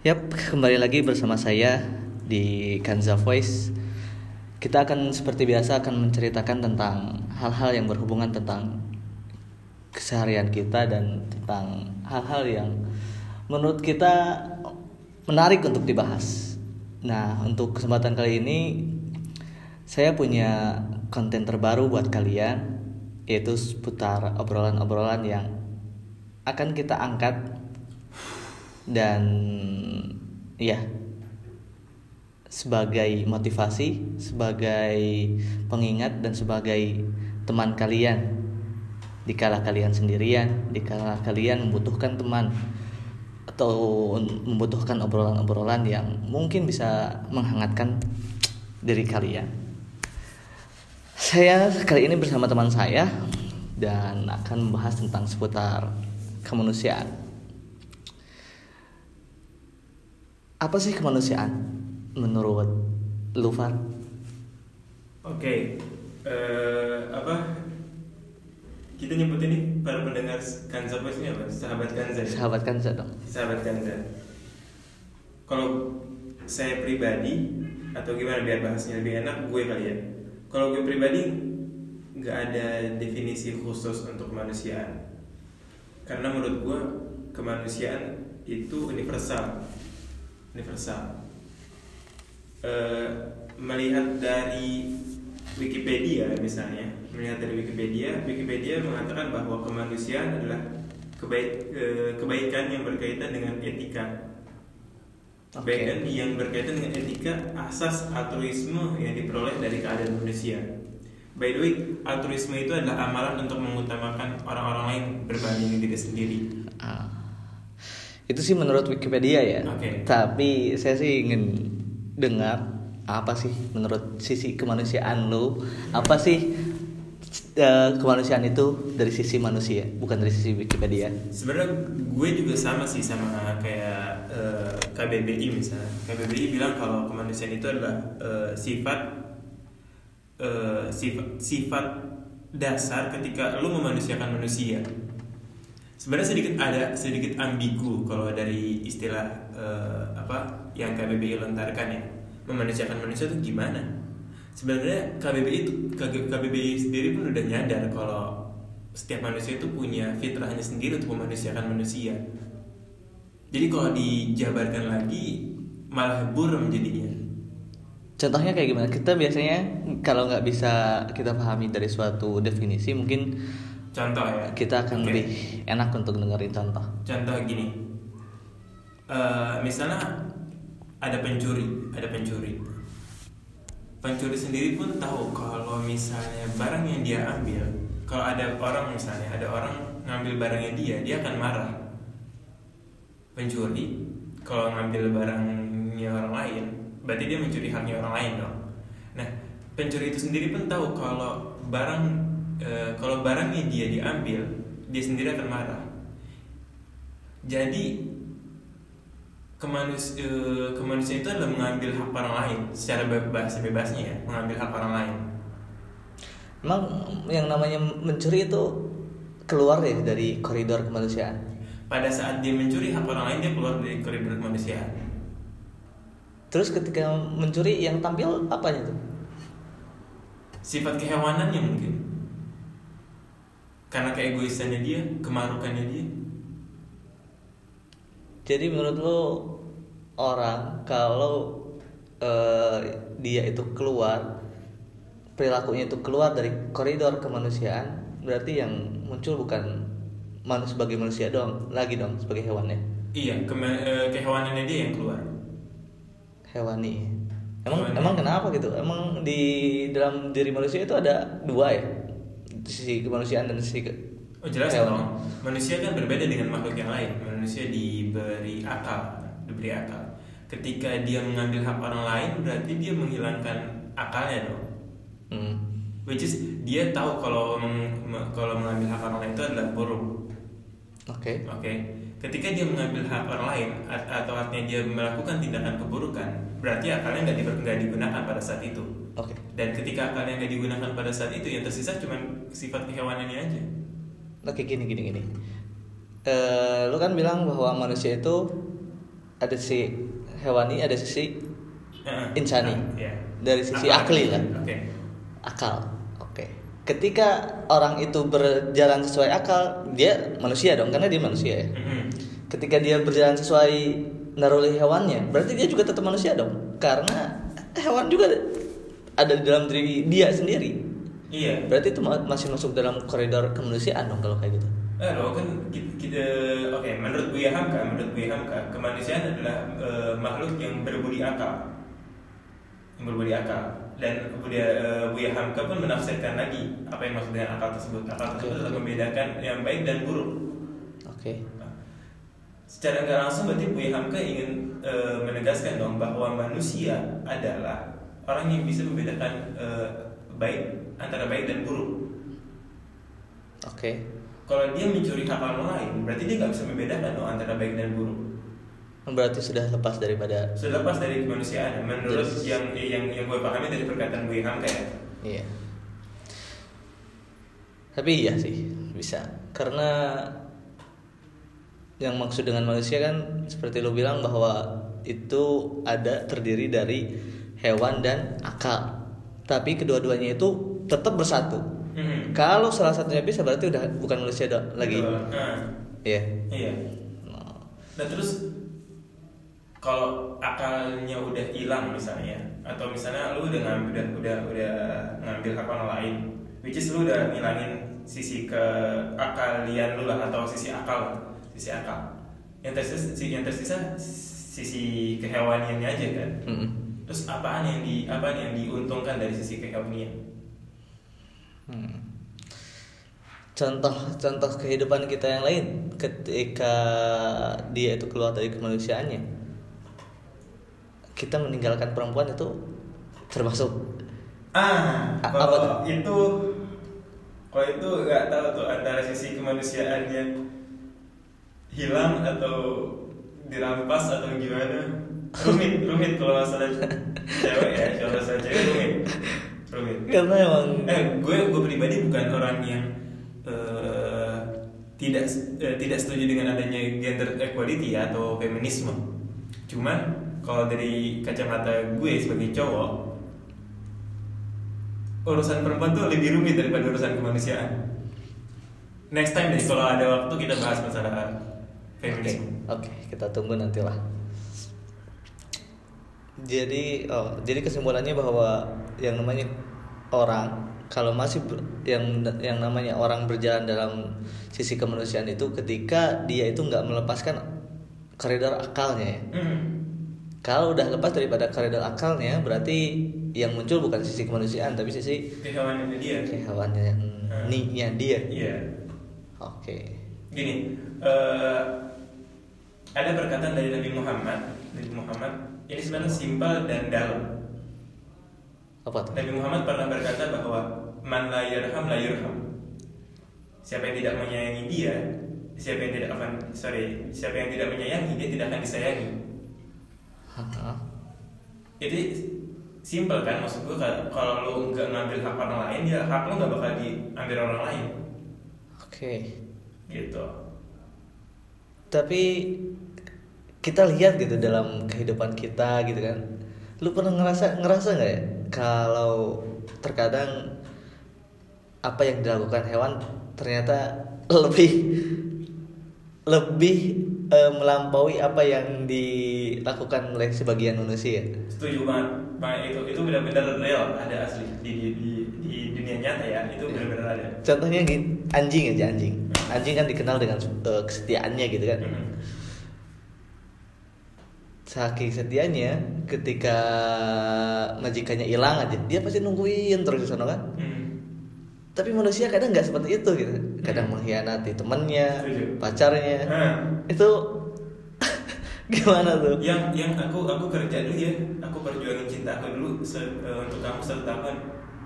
Yap, kembali lagi bersama saya di Kanza Voice. Kita akan seperti biasa akan menceritakan tentang hal-hal yang berhubungan tentang keseharian kita dan tentang hal-hal yang menurut kita menarik untuk dibahas. Nah, untuk kesempatan kali ini saya punya konten terbaru buat kalian yaitu seputar obrolan-obrolan yang akan kita angkat dan ya sebagai motivasi, sebagai pengingat dan sebagai teman kalian dikala kalian sendirian, dikala kalian membutuhkan teman atau membutuhkan obrolan-obrolan yang mungkin bisa menghangatkan diri kalian. Saya kali ini bersama teman saya dan akan membahas tentang seputar kemanusiaan. Apa sih kemanusiaan menurut Lufar? Oke, eh, apa kita nyebut ini para pendengar Kanza Boys ini apa? Sahabat Kanza. ya? Sahabat Kanza dong. Sahabat Kanza. Kalau saya pribadi atau gimana biar bahasnya lebih enak gue kali ya. Kalau gue pribadi nggak ada definisi khusus untuk kemanusiaan. Karena menurut gue kemanusiaan itu universal, universal. Eh, melihat dari Wikipedia misalnya, melihat dari Wikipedia, Wikipedia mengatakan bahwa kemanusiaan adalah kebaik, eh, kebaikan yang berkaitan dengan etika. Kebaikan yang berkaitan dengan etika asas altruisme yang diperoleh dari keadaan manusia. By the way, altruisme itu adalah amalan untuk mengutamakan orang-orang lain berbanding diri sendiri. Ah. Itu sih menurut Wikipedia ya. Oke. Tapi saya sih ingin dengar apa sih menurut sisi kemanusiaan lo? Apa sih eh, kemanusiaan itu dari sisi manusia, bukan dari sisi Wikipedia? Sebenarnya gue juga sama sih sama kayak eh, KBBI misalnya. KBBI bilang kalau kemanusiaan itu adalah eh, sifat eh, sifat sifat dasar ketika lu memanusiakan manusia. Sebenarnya sedikit ada sedikit ambigu kalau dari istilah eh, apa yang KBBI lontarkan ya. Memanusiakan manusia itu gimana? Sebenarnya KBBI itu KBBI sendiri pun udah nyadar kalau setiap manusia itu punya fitrahnya sendiri untuk memanusiakan manusia. Jadi kalau dijabarkan lagi malah buram jadinya. Contohnya kayak gimana? Kita biasanya kalau nggak bisa kita pahami dari suatu definisi, mungkin Contoh ya. kita akan Oke. lebih enak untuk dengerin contoh. Contoh gini. Eh, misalnya ada pencuri, ada pencuri. Pencuri sendiri pun tahu kalau misalnya barang yang dia ambil, kalau ada orang misalnya ada orang ngambil barangnya dia, dia akan marah. Pencuri kalau ngambil barangnya orang lain, berarti dia mencuri haknya orang lain dong. Nah, pencuri itu sendiri pun tahu kalau barang eh, kalau barangnya dia diambil, dia sendiri akan marah. Jadi kemanus eh, kemanusiaan itu adalah mengambil hak orang lain secara bebas bebasnya ya, mengambil hak orang lain. Emang yang namanya mencuri itu keluar ya dari koridor kemanusiaan. Pada saat dia mencuri hak orang lain dia keluar dari koridor kemanusiaan. Terus ketika mencuri yang tampil apanya tuh? Sifat kehewanannya mungkin. Karena keegoisannya dia, kemarukannya dia. Jadi menurut lo orang kalau eh, dia itu keluar perilakunya itu keluar dari koridor kemanusiaan berarti yang muncul bukan manusia sebagai manusia dong lagi dong sebagai hewannya Iya, kema- eh, kehewanannya dia yang keluar. hewani emang Hewani. emang kenapa gitu emang di dalam diri manusia itu ada dua ya sisi kemanusiaan dan sisi ke- Oh jelas dong. Manusia kan berbeda dengan makhluk yang lain. Manusia diberi akal, diberi akal. Ketika dia mengambil hak orang lain, berarti dia menghilangkan akalnya dong. Hmm. Which is dia tahu kalau meng- me- kalau mengambil hak orang lain itu adalah buruk. oke Oke. Ketika dia mengambil hak orang lain atau artinya dia melakukan tindakan keburukan, berarti akalnya nggak nggak digunakan pada saat itu. oke Dan ketika akalnya nggak digunakan pada saat itu, yang tersisa cuma sifat kehewanannya aja. Oke gini gini gini. Eh, lu kan bilang bahwa manusia itu ada sisi hewani ada sisi Heeh. Insani. Iya. Dari sisi Akal. akli lah. Oke. akal ketika orang itu berjalan sesuai akal dia manusia dong karena dia manusia ya. Mhm. ketika dia berjalan sesuai naruli hewannya berarti dia juga tetap manusia dong. Karena hewan juga ada di dalam diri dia sendiri. Iya. berarti itu ma- masih masuk dalam koridor kemanusiaan dong kalau kayak gitu. Eh, loh, kan kita, kita- oke menurut Buya Hamka, menurut Buya Hamka, kemanusiaan adalah eh, makhluk yang berbudi akal, yang berbudi akal. Dan Buya, eh, Buya Hamka pun menafsirkan lagi apa yang maksud dengan akal tersebut. Akal tersebut adalah membedakan yang baik dan buruk. oke Nah, Secara nggak langsung berarti Buya Hamka ingin eh, menegaskan dong bahwa manusia adalah orang yang bisa membedakan eh, baik antara baik dan buruk. oke Kalau dia mencuri hak orang lain, berarti dia nggak bisa membedakan dong antara baik dan buruk. Berarti sudah lepas daripada Sudah lepas dari kemanusiaan. Menurut Yes. yang yang yang gue pahami dari perkataan gue Hamka ya. Iya. Tapi iya sih bisa karena yang maksud dengan manusia kan seperti lo bilang bahwa itu ada terdiri dari hewan dan akal. Tapi kedua-duanya itu tetap bersatu. Mhm. Kalau salah satunya bisa berarti udah bukan manusia do- lagi. Nah, Iya. iya. Nah, Nah terus kalau akalnya udah hilang misalnya, atau misalnya lu udah ngambil udah udah, udah ngambil hak orang lain, which is lu udah ngilangin sisi ke akalian lu lah atau sisi akal, sisi akal. Yang tersisa, yang tersisa sisi kehewaniannya aja kan. mm-mm. Terus apaan yang di apaan yang diuntungkan dari sisi kehewanian? Hmm. Contoh-contoh kehidupan kita yang lain ketika dia itu keluar dari kemanusiaannya, kita meninggalkan perempuan itu termasuk Ah, A- kalau apa itu kalau itu nggak tahu tuh antara sisi kemanusiaannya hilang atau dirampas atau gimana? Rumit rumit kalau masalah cewek ya kalau masalah cewek rumit. Rumit. Karena emang eh gue gue pribadi bukan orang yang eh, tidak eh, tidak setuju dengan adanya gender equality ya, atau feminisme cuman kalau dari kacamata gue sebagai cowok urusan perempuan tuh lebih rumit daripada urusan kemanusiaan next time deh kalau ada waktu kita bahas masalah Oke, feminisme oke, kita tunggu nantilah. Jadi, oh, jadi kesimpulannya bahwa yang namanya orang kalau masih ber- yang yang namanya orang berjalan dalam sisi kemanusiaan itu ketika dia itu nggak melepaskan koridor akalnya ya. Hmm. Kalau udah lepas daripada koridor akalnya, berarti yang muncul bukan sisi kemanusiaan tapi sisi kehewaniannya dia kehewaniannya dia. iya Oke. Gini, eh, ada perkataan dari Nabi Muhammad, Nabi Muhammad ini sebenarnya simpel dan dalam. Apa tuh? Nabi Muhammad pernah berkata bahwa man la yarham la yurham. Siapa yang tidak menyayangi dia, siapa yang tidak akan sorry, siapa yang tidak menyayangi dia tidak akan disayangi. Jadi simpel kan maksud gue kalau- lu nggak ngambil hak orang lain, ya hak lu nggak bakal diambil orang lain, Oke. gitu. tapi kita lihat gitu dalam kehidupan kita gitu kan lu pernah ngerasa ngerasa nggak ya kalau terkadang apa yang dilakukan hewan ternyata lebih lebih eh, melampaui apa yang dilakukan oleh sebagian manusia Setuju banget, Pak. Itu itu benar-benar real, ada asli di, di, di, di dunia nyata ya. Itu benar-benar ada. contohnya gini anjing aja anjing anjing kan dikenal dengan eh, kesetiaannya gitu kan Hmm. saking setianya ketika majikannya hilang aja dia pasti nungguin terus di sana kan Hmm. Tapi manusia kadang nggak seperti itu gitu kadang Hmm. mengkhianati temennya Setuju. pacarnya Nah, itu gimana tuh yang yang aku aku kerja dulu ya, aku perjuangin cinta aku dulu se- eh, untuk kamu satu tahun,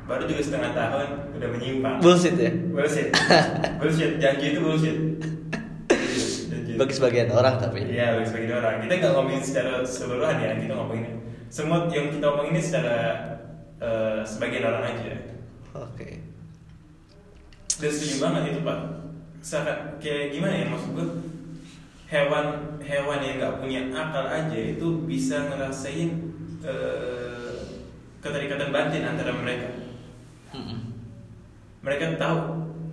baru juga setengah tahun udah menyimpang. bullshit ya Bullshit, bullshit. Janji itu bullshit. Bagi sebagian orang tapi Iya, bagi sebagian orang. Kita nggak ngomongin secara keseluruhan ya, kita ngomongin semua yang kita omongin ini secara eh, sebagian orang aja. oke Dan setuju banget itu pak. Sangat kayak gimana ya maksud gue? hewan hewan yang nggak punya akal aja itu bisa ngerasain eh, keterikatan batin antara mereka. Mereka tahu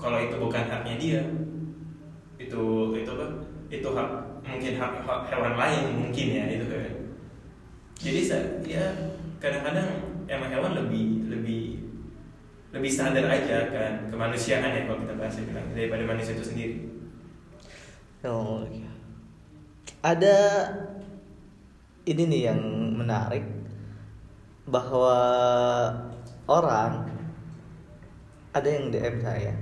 kalau itu bukan haknya dia. Itu itu apa? Itu hak mungkin hak, hak hewan lain mungkin ya itu kan. Jadi sa- ya kadang-kadang emang hewan lebih lebih lebih sadar aja kan kemanusiaan ya kalau kita bahasa bilang daripada manusia itu sendiri. Oh, iya. Ada ini nih yang menarik bahwa orang ada yang DM saya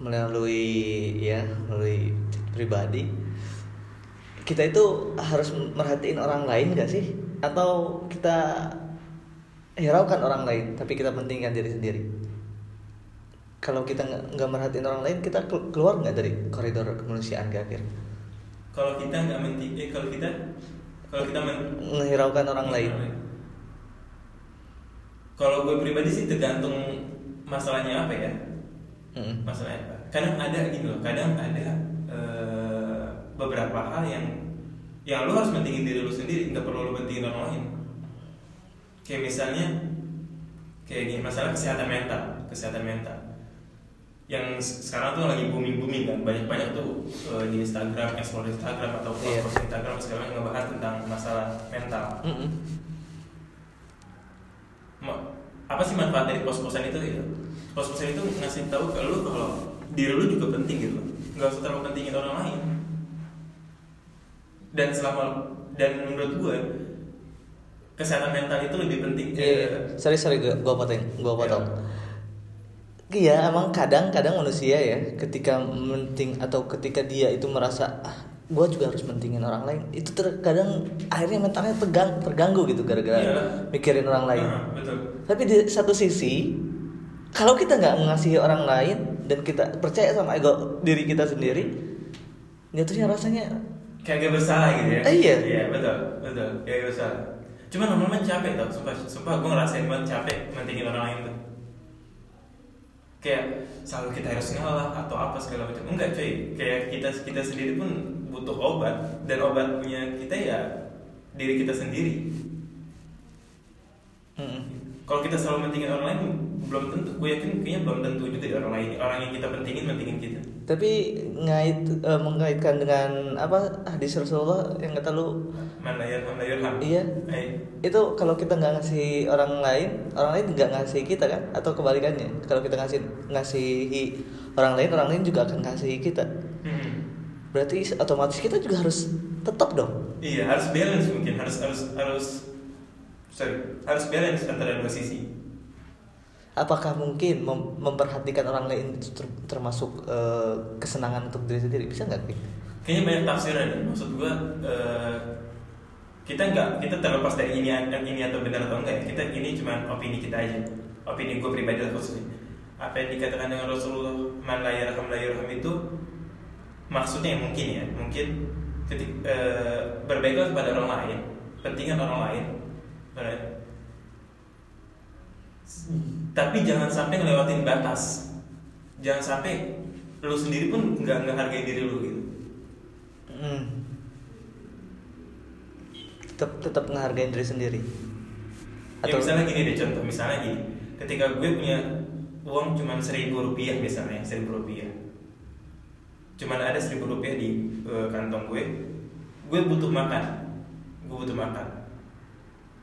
melalui ya melalui pribadi. Kita itu harus merhatiin orang lain gak sih? Atau kita hiraukan orang lain tapi kita pentingkan diri sendiri. Kalau kita nggak merhatiin orang lain kita kel- keluar nggak dari koridor kemanusiaan gak akhirnya kalau kita nggak menti eh kalau kita kalau kita men menghiraukan orang lain. kalau gue pribadi sih tergantung masalahnya apa ya? Mm. masalahnya apa? Kadang ada gitu loh kadang ada eh, beberapa hal yang yang lu harus pentingin diri lu sendiri nggak perlu lu pentingin orang lain kayak misalnya kayak gini masalah kesehatan mental kesehatan mental. Yang sekarang tuh lagi booming booming kan banyak banyak tuh eh, di Instagram explore Instagram atau Iya. post Instagram segala macam ngebahas tentang masalah mental. Mm-mm. Ma- apa sih manfaat dari pos-posan itu gitu? Pos-posan itu ngasih tahu ke lu kalau diri lu juga penting gitu. Nggak usah terlalu pentingin orang lain. Dan selama dan menurut gue kesehatan mental itu lebih penting Iya, sorry sorry gue gue potong gue potong. Iya. Iya emang kadang-kadang manusia ya ketika menting atau ketika dia itu merasa ah gue juga harus mentingin orang lain itu terkadang akhirnya mentalnya tegang terganggu gitu gara-gara Iya. mikirin orang lain. Nah, betul Tapi di satu sisi kalau kita nggak mengasihi orang lain dan kita percaya sama ego diri kita sendiri, jatuhnya rasanya kayak gak bersalah gitu ya Eh, iya. iya betul betul kayak gak bersalah cuma lama-lama capek tau sumpah sumpah gue ngerasain banget capek mentingin orang lain tuh. Kayak selalu kita harus ngalah atau apa segala macam. Enggak cuy. Kayak kita kita sendiri pun butuh obat dan obatnya kita ya diri kita sendiri. Mm, kalau kita selalu mentingin orang lain belum tentu. Gue yakin kayaknya belum tentu juga di orang lain orang yang kita pentingin pentingin kita. Tapi ngait eh, mengaitkan dengan apa hadis Rasulullah yang kata lu? Mana ya mana yurham Iya. Eh, itu kalau kita nggak ngasih orang lain orang lain nggak ngasih kita kan? Atau kebalikannya? Kalau kita ngasih ngasihi orang lain orang lain juga akan ngasihi kita. Hmm. berarti otomatis kita juga harus tetap dong? Iya harus balance mungkin. Harus harus harus sorry harus balance antara dua sisi. apakah mungkin mem- memperhatikan orang lain itu ter- termasuk eh, kesenangan untuk diri sendiri bisa nggak? Kayaknya banyak tafsiran. Maksud gua eh, kita nggak kita terlepas dari ini ini atau benar atau enggak ya. Kita ini cuma opini kita aja. Opini gue pribadi lah khususnya. Apa yang dikatakan dengan Rasulullah man la yarham la yurham itu maksudnya mungkin ya mungkin ketik, eh, berbaiklah kepada orang lain pentingan orang lain Benar. tapi jangan sampai ngelewatin batas. Jangan sampai lu sendiri pun nggak nggak hargai diri lu gitu. Hmm. tetap tetap menghargai diri sendiri. Ya misalnya gini deh contoh. Misalnya gini. Ketika gue punya uang cuma seribu rupiah misalnya seribu rupiah. Cuman ada seribu rupiah di eh, kantong gue gue butuh makan. Gue butuh makan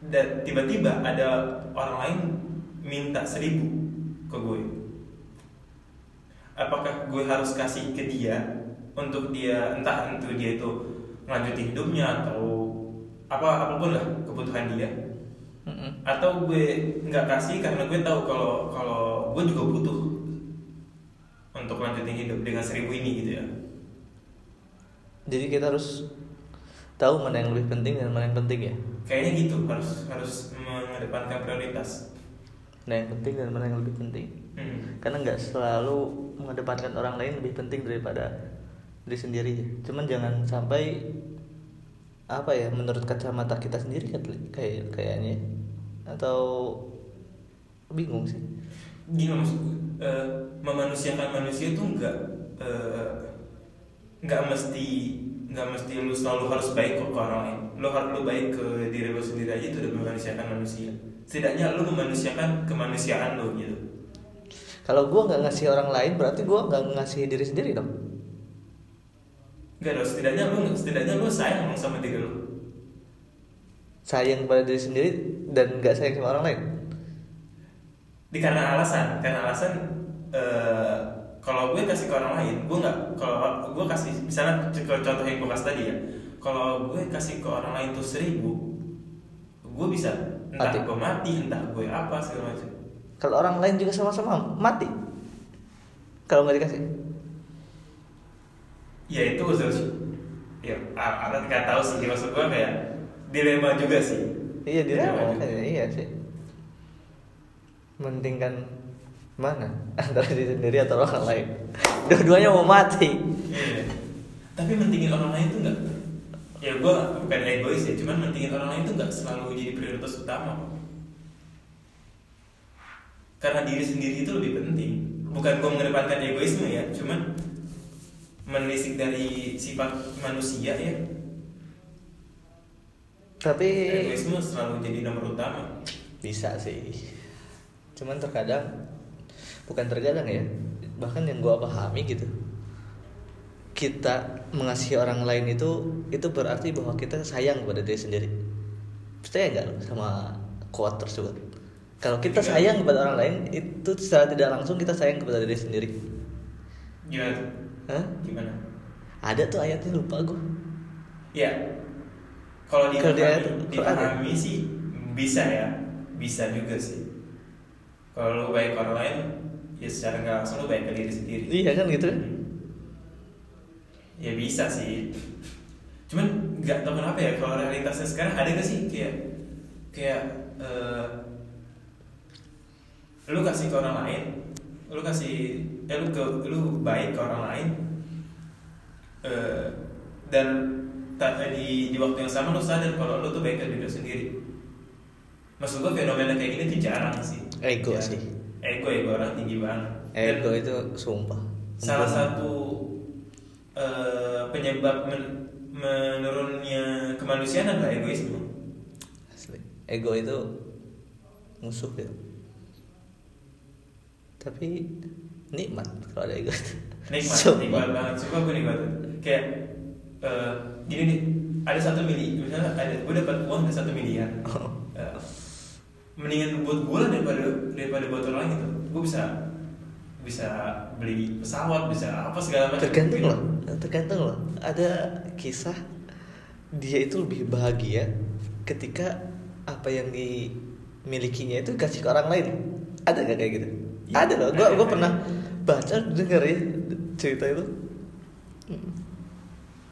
dan tiba-tiba ada orang lain minta seribu ke gue. Apakah gue harus kasih ke dia untuk dia entah untuk dia itu melanjutin hidupnya atau apa apa pun lah kebutuhan dia? Atau gue nggak kasih karena gue tahu kalau kalau gue juga butuh untuk lanjutin hidup dengan seribu ini gitu ya? Jadi kita harus tahu mana yang lebih penting dan mana yang penting ya? Kayaknya gitu harus harus mengedepankan prioritas. Mana yang penting dan mana yang lebih penting? Hmm. karena nggak selalu mengedepankan orang lain lebih penting daripada diri sendiri cuman jangan sampai apa ya menurut kacamata kita sendiri kayak kayaknya. Atau bingung sih. Gini maksud gue eh, memanusiakan manusia tuh nggak eh, nggak mesti nggak mesti lu selalu harus baik kok ke orang lain lu harus lu baik ke diri lu sendiri aja itu udah memanusiakan manusia setidaknya lu memanusiakan kemanusiaan lu gitu Kalau gue nggak ngasih orang lain berarti gue nggak ngasih diri sendiri dong. Enggak dong, setidaknya lu setidaknya lu sayang sama diri lu. Sayang pada diri sendiri dan nggak sayang sama orang lain. Di karena alasan, karena alasan eh, kalau gue kasih ke orang lain, gue nggak kalau gue kasih misalnya contoh yang gue kasih tadi ya, kalau gue kasih ke orang lain tuh seribu, gue bisa entah Mati. gue mati, entah gue apa segala macam. Kalau orang lain juga sama-sama mati. Kalau nggak dikasih. Ya itu usul ya ada nggak tahu sih maksud gue kayak dilema juga sih. Iya dia Dilema juga. iya sih. Mendingkan mana antara diri sendiri atau orang lain. Dua-duanya mau mati. Iya. Tapi mentingin orang lain tuh nggak. Ya gue bukan egois ya, cuman mentingin orang lain tuh nggak selalu jadi prioritas utama. Karena diri sendiri itu lebih penting. Bukan gue mengedepankan egoisme ya, cuman menelisik dari sifat manusia ya. Tapi Egoisme selalu jadi nomor utama. bisa sih. Cuman terkadang bukan terkadang ya. Bahkan yang gua pahami gitu. Kita mengasihi orang lain itu itu berarti bahwa kita sayang kepada diri sendiri. Percaya nggak sama quote tersebut? Kalau kita Ketika- sayang kepada orang lain itu secara tidak langsung kita sayang kepada diri sendiri. Gimana? Hah? Gimana? Ada tuh ayatnya lupa gua. Ya, kalau di dipahami, ya? sih bisa ya, bisa juga sih. Kalau lu baik orang lain, ya secara nggak langsung lu baik ke diri sendiri. Iya kan gitu kan? Ya bisa sih. Cuman nggak tahu kenapa ya kalau realitasnya sekarang ada gak sih kayak kayak eh, lu kasih ke orang lain, lu kasih eh lu ke lu baik ke orang lain eh, dan tak di di waktu yang sama lu sadar kalau lu tuh baik ke diri sendiri. Maksud gua fenomena kayak gini tuh jarang sih. Ego Jarang. sih. Ego ego orang tinggi banget. Dan- Ego itu sumpah. salah satu eh, penyebab men- menurunnya kemanusiaan adalah egoisme. Asli. Ego itu musuh gitu. Tapi nikmat kalau ada ego. Nikmat, Sumpah. nikmat banget. Sumpah gue nikmat. Kayak eh, gini nih, ada satu mili, misalnya ada gue dapat uang ada satu miliar. Oh. Eh, mendingan buat gue lah daripada daripada buat orang lain gitu. Gue bisa bisa beli pesawat, bisa apa segala macam. Tergantung Gitu. loh, tergantung loh. Ada kisah dia itu lebih bahagia ketika apa yang dimilikinya itu kasih ke orang lain. Ada gak kayak gitu? Ya, ada loh. Gua ada. pernah baca denger ya cerita itu.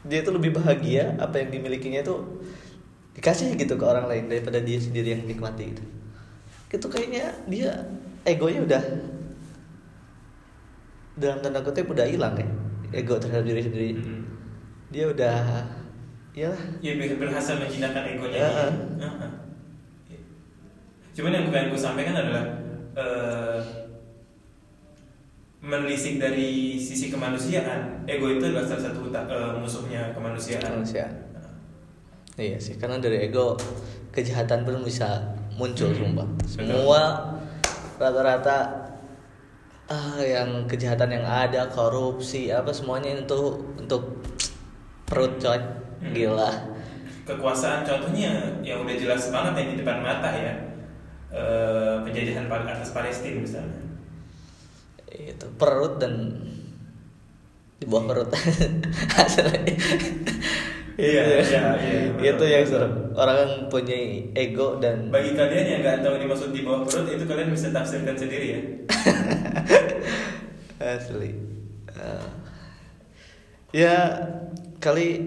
Dia itu lebih bahagia apa yang dimilikinya itu dikasih gitu ke orang lain daripada dia sendiri yang nikmati gitu. Itu kayaknya dia egonya udah dalam tanda kutip udah hilang ya ego terhadap diri sendiri. Mm-mm. dia udah ya ya ber- berhasil menjinakkan egonya. Ya. cuman yang pengen gue sampaikan adalah eh, menelisik dari sisi kemanusiaan ego itu adalah salah satu eh, musuhnya kemanusiaan. Manusia iya sih karena dari ego kejahatan pun bisa muncul Hmm, sumpah. Semua rata-rata ah yang kejahatan yang ada korupsi apa semuanya itu untuk perut coy. Hmm. gila. Kekuasaan contohnya yang udah jelas banget yang di depan mata ya Eh, penjajahan atas Palestina misalnya. Itu perut dan di bawah perut. Asli. Iya, Itu- iya, iya, itu betul, yang betul. serem. Orang yang punya ego dan bagi kalian yang nggak tahu dimaksud di bawah perut itu kalian bisa tafsirkan sendiri ya. Asli. Eh, ya kali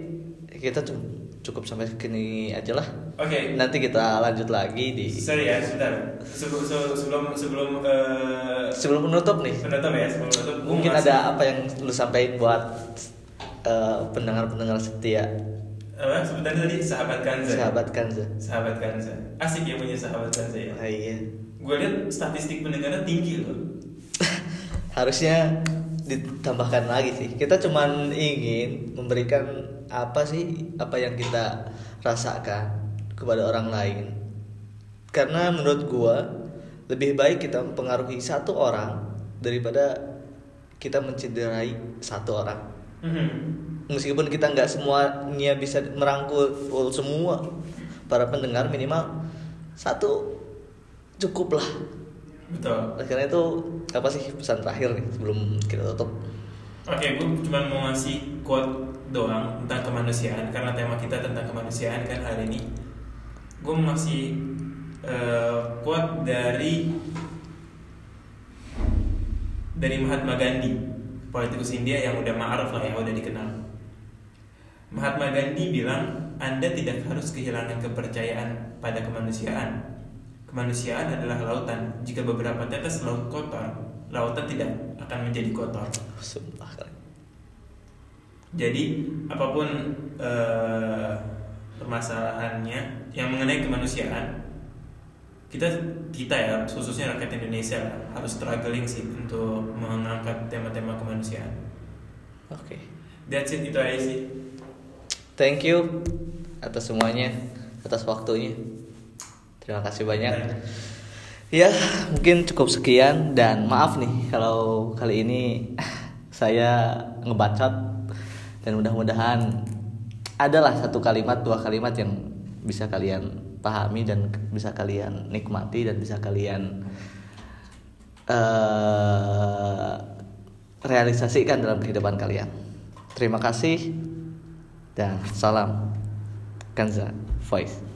kita cu- cukup sampai sini aja lah. Oke. Nanti kita lanjut lagi di Sorry ya, sebentar. Sebelum sebelum sebelum, sebelum eh, sebelum menutup nih. penutup ya, sebelum penutup. gua mungkin ada apa yang lu sampaikan buat eh, pendengar-pendengar setia apa? Sebentar tadi sahabat Kanza. sahabat Kanza Sahabat Kanza. Asik ya punya sahabat Kanza ya. Ah, iya Gue lihat statistik pendengarnya tinggi loh. harusnya ditambahkan lagi sih kita cuman ingin memberikan apa sih apa yang kita rasakan kepada orang lain karena menurut gua lebih baik kita mempengaruhi satu orang daripada kita mencederai satu orang Mhm. Meskipun kita nggak semuanya bisa merangkul semua para pendengar minimal satu cukup lah. Betul. Karena itu apa sih pesan terakhir nih sebelum kita tutup? Oke gue cuma mau ngasih quote doang tentang kemanusiaan karena tema kita tentang kemanusiaan kan hari ini. Gue mau ngasih eh, quote dari dari Mahatma Gandhi politikus India yang udah ma'ruf lah yang udah dikenal Mahatma Gandhi bilang Anda tidak harus kehilangan kepercayaan pada kemanusiaan kemanusiaan adalah lautan jika beberapa tetes laut kotor lautan tidak akan menjadi kotor jadi apa pun eh, permasalahannya yang mengenai kemanusiaan, kita kita ya khususnya rakyat Indonesia harus struggling sih untuk mengangkat tema-tema kemanusiaan. oke That's it itu aja sih. Thank you atas semuanya atas waktunya. Terima kasih banyak. Ya mungkin cukup sekian dan maaf nih kalau kali ini saya ngebacot dan mudah-mudahan adalah satu kalimat dua kalimat yang bisa kalian pahami dan bisa kalian nikmati dan bisa kalian eh, realisasikan dalam kehidupan kalian. Terima kasih dan salam Kanza Voice.